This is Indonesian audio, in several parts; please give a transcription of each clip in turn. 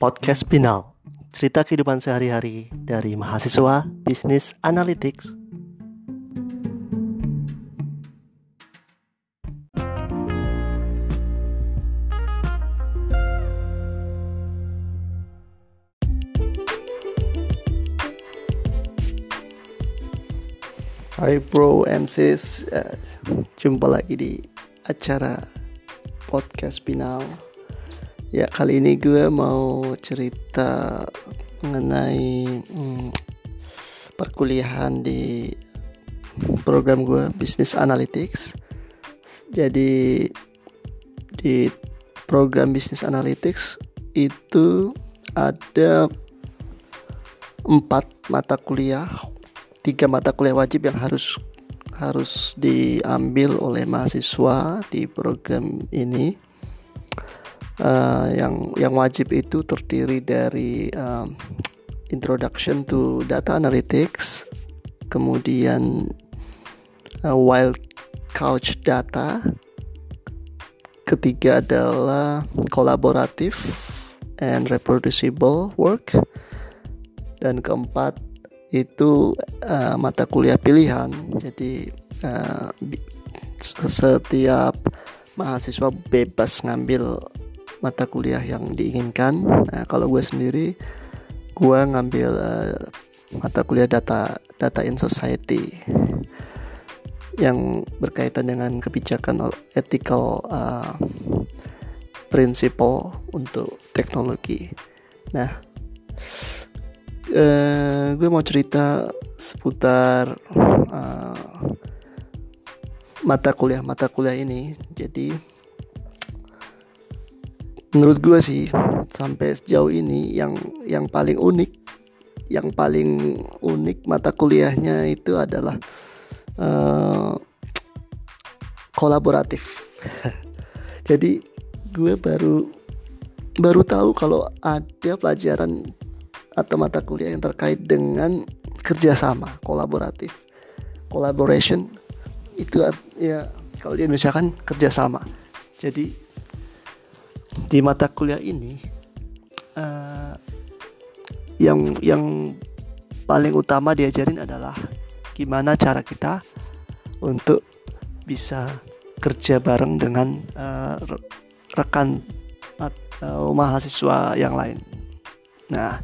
Podcast Binal Cerita kehidupan sehari-hari dari mahasiswa Bisnis Analytics. Hai bro and sis. Uh, Jumpa lagi di acara podcast Binal Ya kali ini gue mau cerita mengenai hmm, perkuliahan di program gue Business Analytics. Jadi di program Business Analytics itu ada empat mata kuliah, tiga mata kuliah wajib yang harus harus diambil oleh mahasiswa di program ini uh, yang yang wajib itu terdiri dari um, introduction to data analytics, kemudian uh, wild couch data, ketiga adalah kolaboratif and reproducible work, dan keempat itu uh, mata kuliah pilihan. Jadi uh, setiap mahasiswa bebas ngambil mata kuliah yang diinginkan. Nah, kalau gue sendiri, gue ngambil uh, mata kuliah data data in society yang berkaitan dengan kebijakan ethical uh, principle untuk teknologi. Nah, uh, gue mau cerita seputar uh, mata kuliah mata kuliah ini. Jadi menurut gue sih sampai sejauh ini yang yang paling unik yang paling unik mata kuliahnya itu adalah uh, kolaboratif. Jadi gue baru baru tahu kalau ada pelajaran atau mata kuliah yang terkait dengan kerjasama kolaboratif. Collaboration itu ya kalau di Indonesia kan kerjasama. Jadi di mata kuliah ini uh, yang yang paling utama diajarin adalah gimana cara kita untuk bisa kerja bareng dengan uh, rekan atau mahasiswa yang lain. Nah,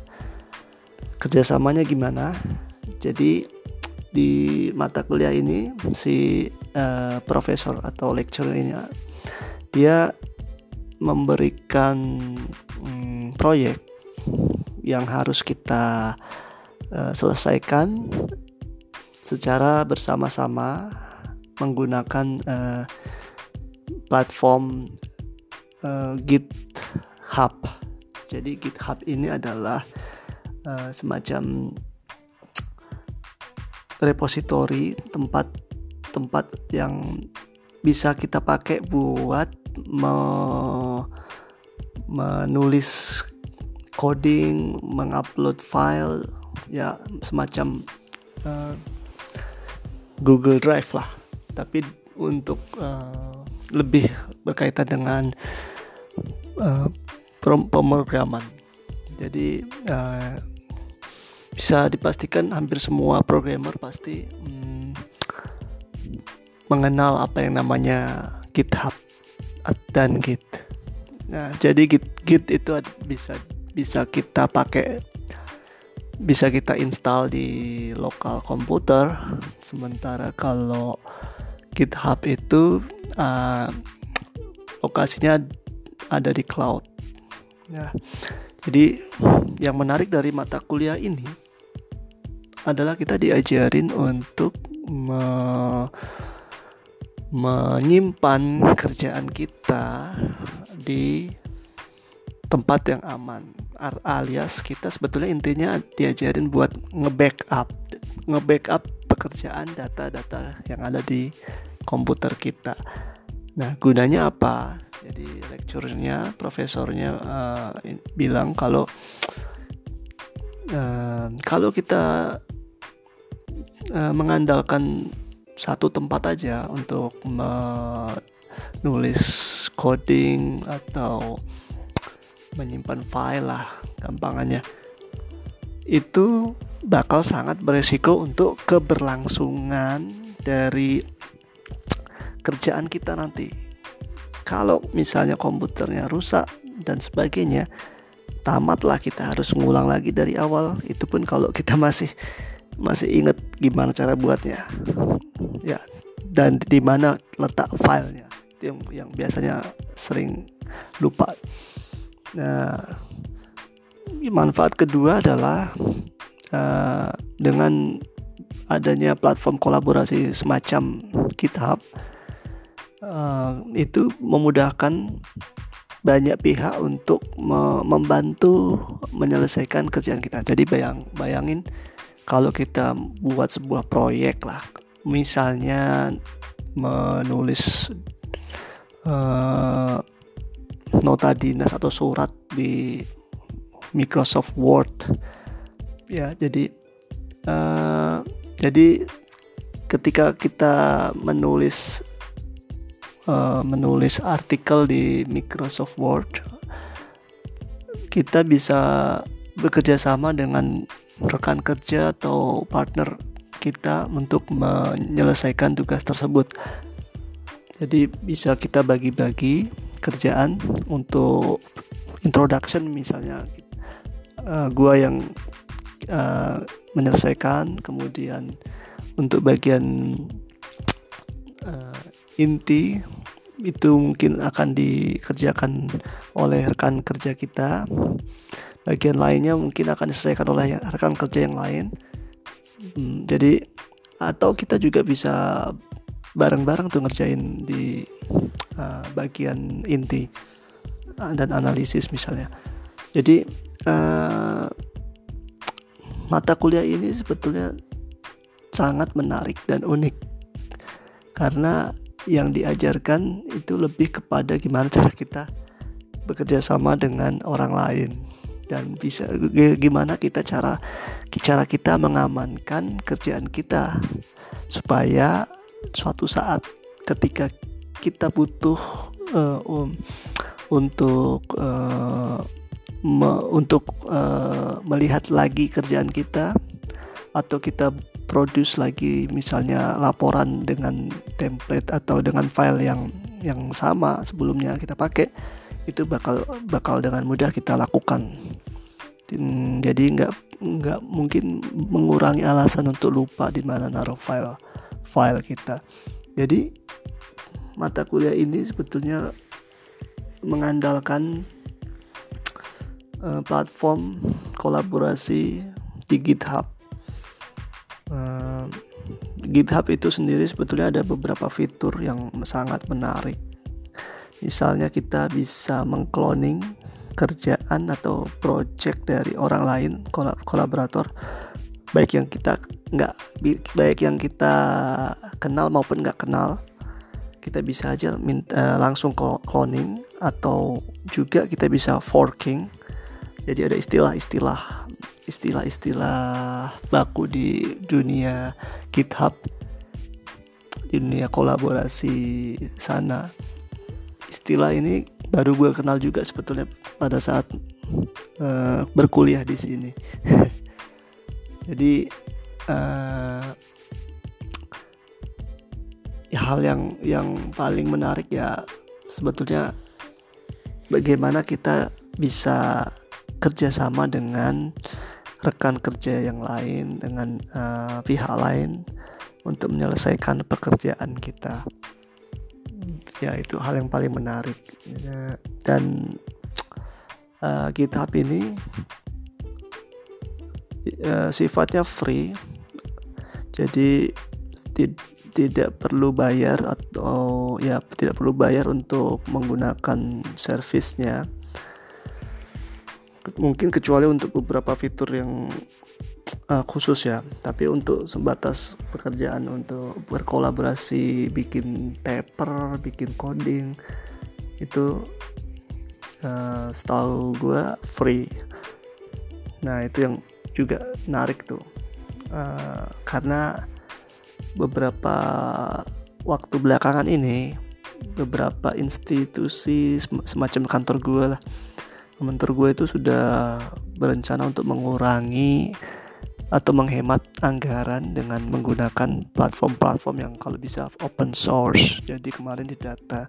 kerjasamanya gimana? Jadi di mata kuliah ini si uh, profesor atau lecturer ini dia memberikan hmm, proyek yang harus kita uh, selesaikan secara bersama-sama menggunakan uh, platform uh, GitHub. Jadi GitHub ini adalah uh, semacam repositori tempat tempat yang bisa kita pakai buat me menulis coding, mengupload file, ya semacam uh, Google Drive lah. Tapi untuk uh, lebih berkaitan dengan uh, pemrograman. Jadi uh, bisa dipastikan hampir semua programmer pasti hmm, mengenal apa yang namanya GitHub dan Git. Nah, jadi Git Git itu bisa bisa kita pakai bisa kita install di lokal komputer. Sementara kalau GitHub itu uh, lokasinya ada di cloud. Nah, jadi yang menarik dari mata kuliah ini adalah kita diajarin untuk me menyimpan kerjaan kita di tempat yang aman. Alias kita sebetulnya intinya diajarin buat nge-backup nge-backup pekerjaan data-data yang ada di komputer kita. Nah gunanya apa? Jadi lecturenya profesornya uh, bilang kalau uh, kalau kita uh, mengandalkan satu tempat aja untuk menulis coding atau menyimpan file lah gampangannya itu bakal sangat beresiko untuk keberlangsungan dari kerjaan kita nanti. Kalau misalnya komputernya rusak dan sebagainya, tamatlah kita harus ngulang lagi dari awal. Itu pun kalau kita masih masih ingat gimana cara buatnya. Ya, dan di mana letak filenya. Itu yang yang biasanya sering lupa. Nah, manfaat kedua adalah uh, dengan adanya platform kolaborasi semacam GitHub uh, itu memudahkan banyak pihak untuk me membantu menyelesaikan kerjaan kita. Jadi bayang bayangin kalau kita buat sebuah proyek lah, misalnya menulis uh, nota dinas atau surat di Microsoft Word, ya jadi uh, jadi ketika kita menulis uh, menulis artikel di Microsoft Word kita bisa bekerja sama dengan rekan kerja atau partner kita untuk menyelesaikan tugas tersebut. Jadi bisa kita bagi-bagi kerjaan untuk introduction misalnya. Uh, gua yang uh, menyelesaikan kemudian untuk bagian uh, inti itu mungkin akan dikerjakan oleh rekan kerja kita. Bagian lainnya mungkin akan diselesaikan oleh rekan kerja yang lain. Hmm, jadi atau kita juga bisa bareng-bareng tuh ngerjain di uh, bagian inti dan analisis misalnya. Jadi uh, mata kuliah ini sebetulnya sangat menarik dan unik. Karena yang diajarkan itu lebih kepada gimana cara kita bekerja sama dengan orang lain. Dan bisa gimana kita cara cara kita mengamankan kerjaan kita supaya suatu saat ketika kita butuh uh, um, untuk uh, me, untuk uh, melihat lagi kerjaan kita atau kita produce lagi misalnya laporan dengan template atau dengan file yang yang sama sebelumnya kita pakai itu bakal bakal dengan mudah kita lakukan. Jadi nggak nggak mungkin mengurangi alasan untuk lupa di mana naruh file file kita jadi mata kuliah ini sebetulnya mengandalkan uh, platform kolaborasi di GitHub uh, GitHub itu sendiri sebetulnya ada beberapa fitur yang sangat menarik. Misalnya kita bisa mengcloning kerjaan atau project dari orang lain kolaborator baik yang kita nggak baik yang kita kenal maupun nggak kenal kita bisa aja minta, langsung cloning atau juga kita bisa forking. Jadi ada istilah-istilah istilah-istilah baku di dunia GitHub di dunia kolaborasi sana. Istilah ini baru gue kenal juga sebetulnya pada saat uh, berkuliah di sini. Jadi uh, ya hal yang yang paling menarik ya sebetulnya bagaimana kita bisa kerjasama dengan rekan kerja yang lain dengan uh, pihak lain untuk menyelesaikan pekerjaan kita. Ya itu hal yang paling menarik. Ya, dan uh, GitHub ini uh, sifatnya free jadi tid tidak perlu bayar atau ya tidak perlu bayar untuk menggunakan servisnya. Mungkin kecuali untuk beberapa fitur yang uh, khusus ya. Tapi untuk sebatas pekerjaan untuk berkolaborasi bikin paper bikin coding itu uh, setahu gue free. Nah itu yang juga menarik tuh uh, karena beberapa waktu belakangan ini beberapa institusi semacam kantor gue lah mentor gue itu sudah berencana untuk mengurangi atau menghemat anggaran dengan menggunakan platform-platform yang kalau bisa open source. Jadi kemarin di data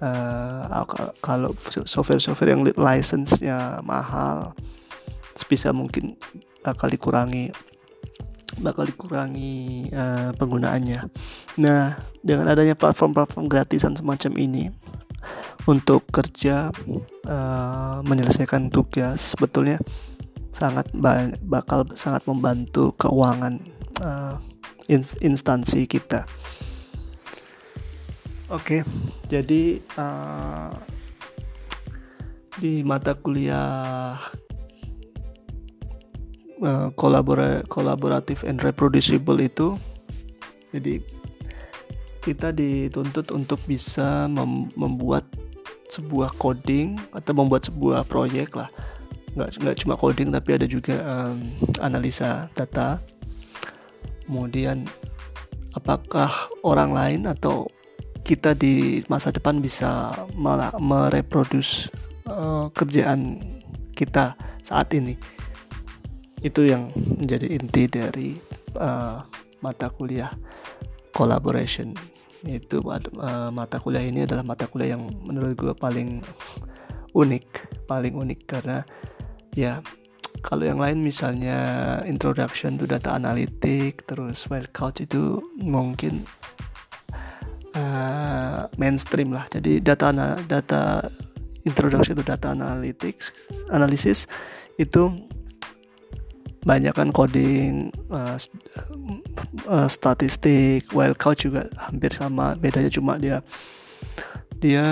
uh, kalau software-software yang license-nya mahal bisa mungkin bakal dikurangi bakal dikurangi uh, penggunaannya. Nah, dengan adanya platform-platform gratisan semacam ini untuk kerja uh, menyelesaikan tugas sebetulnya sangat bakal sangat membantu keuangan uh, instansi kita. Oke, okay, jadi uh, di mata kuliah kolabora kolaboratif and reproducible itu, jadi kita dituntut untuk bisa mem membuat sebuah coding atau membuat sebuah proyek lah. Nggak nggak cuma coding tapi ada juga um, analisa data. Kemudian apakah orang lain atau kita di masa depan bisa malah mereproduce uh, kerjaan kita saat ini itu yang menjadi inti dari uh, mata kuliah collaboration. Itu uh, mata kuliah ini adalah mata kuliah yang menurut gue paling unik paling unik karena ya kalau yang lain misalnya introduction to data analytic terus file count itu mungkin uh, mainstream lah. Jadi data data introduction to data analytics analysis itu banyak kan coding uh, uh, statistik count juga hampir sama bedanya cuma dia dia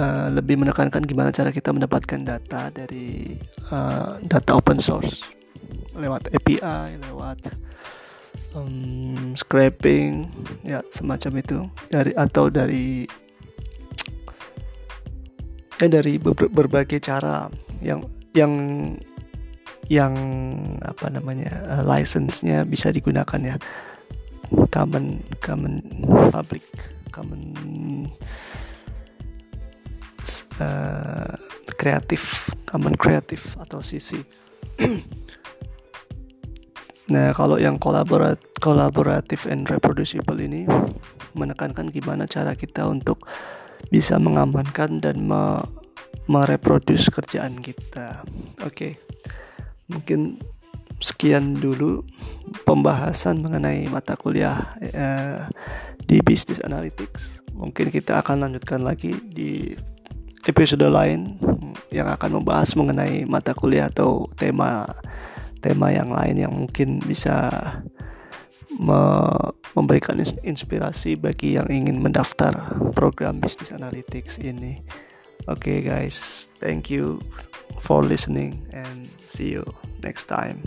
uh, lebih menekankan gimana cara kita mendapatkan data dari uh, data open source lewat API, lewat um, scraping, ya semacam itu. Dari atau dari eh dari ber berbagai cara yang yang yang apa namanya uh, license-nya bisa digunakan ya. Common common public common uh, common kreatif atau sisi nah kalau yang kolaborat kolaboratif and reproducible ini menekankan gimana cara kita untuk bisa mengamankan dan me mereproduce kerjaan kita. Oke. okay. Mungkin sekian dulu pembahasan mengenai mata kuliah uh, di business analytics mungkin kita akan lanjutkan lagi di episode lain yang akan membahas mengenai mata kuliah atau tema tema yang lain yang mungkin bisa me memberikan inspirasi bagi yang ingin mendaftar program Business Analytics ini. Okay guys, thank you for listening and see you next time.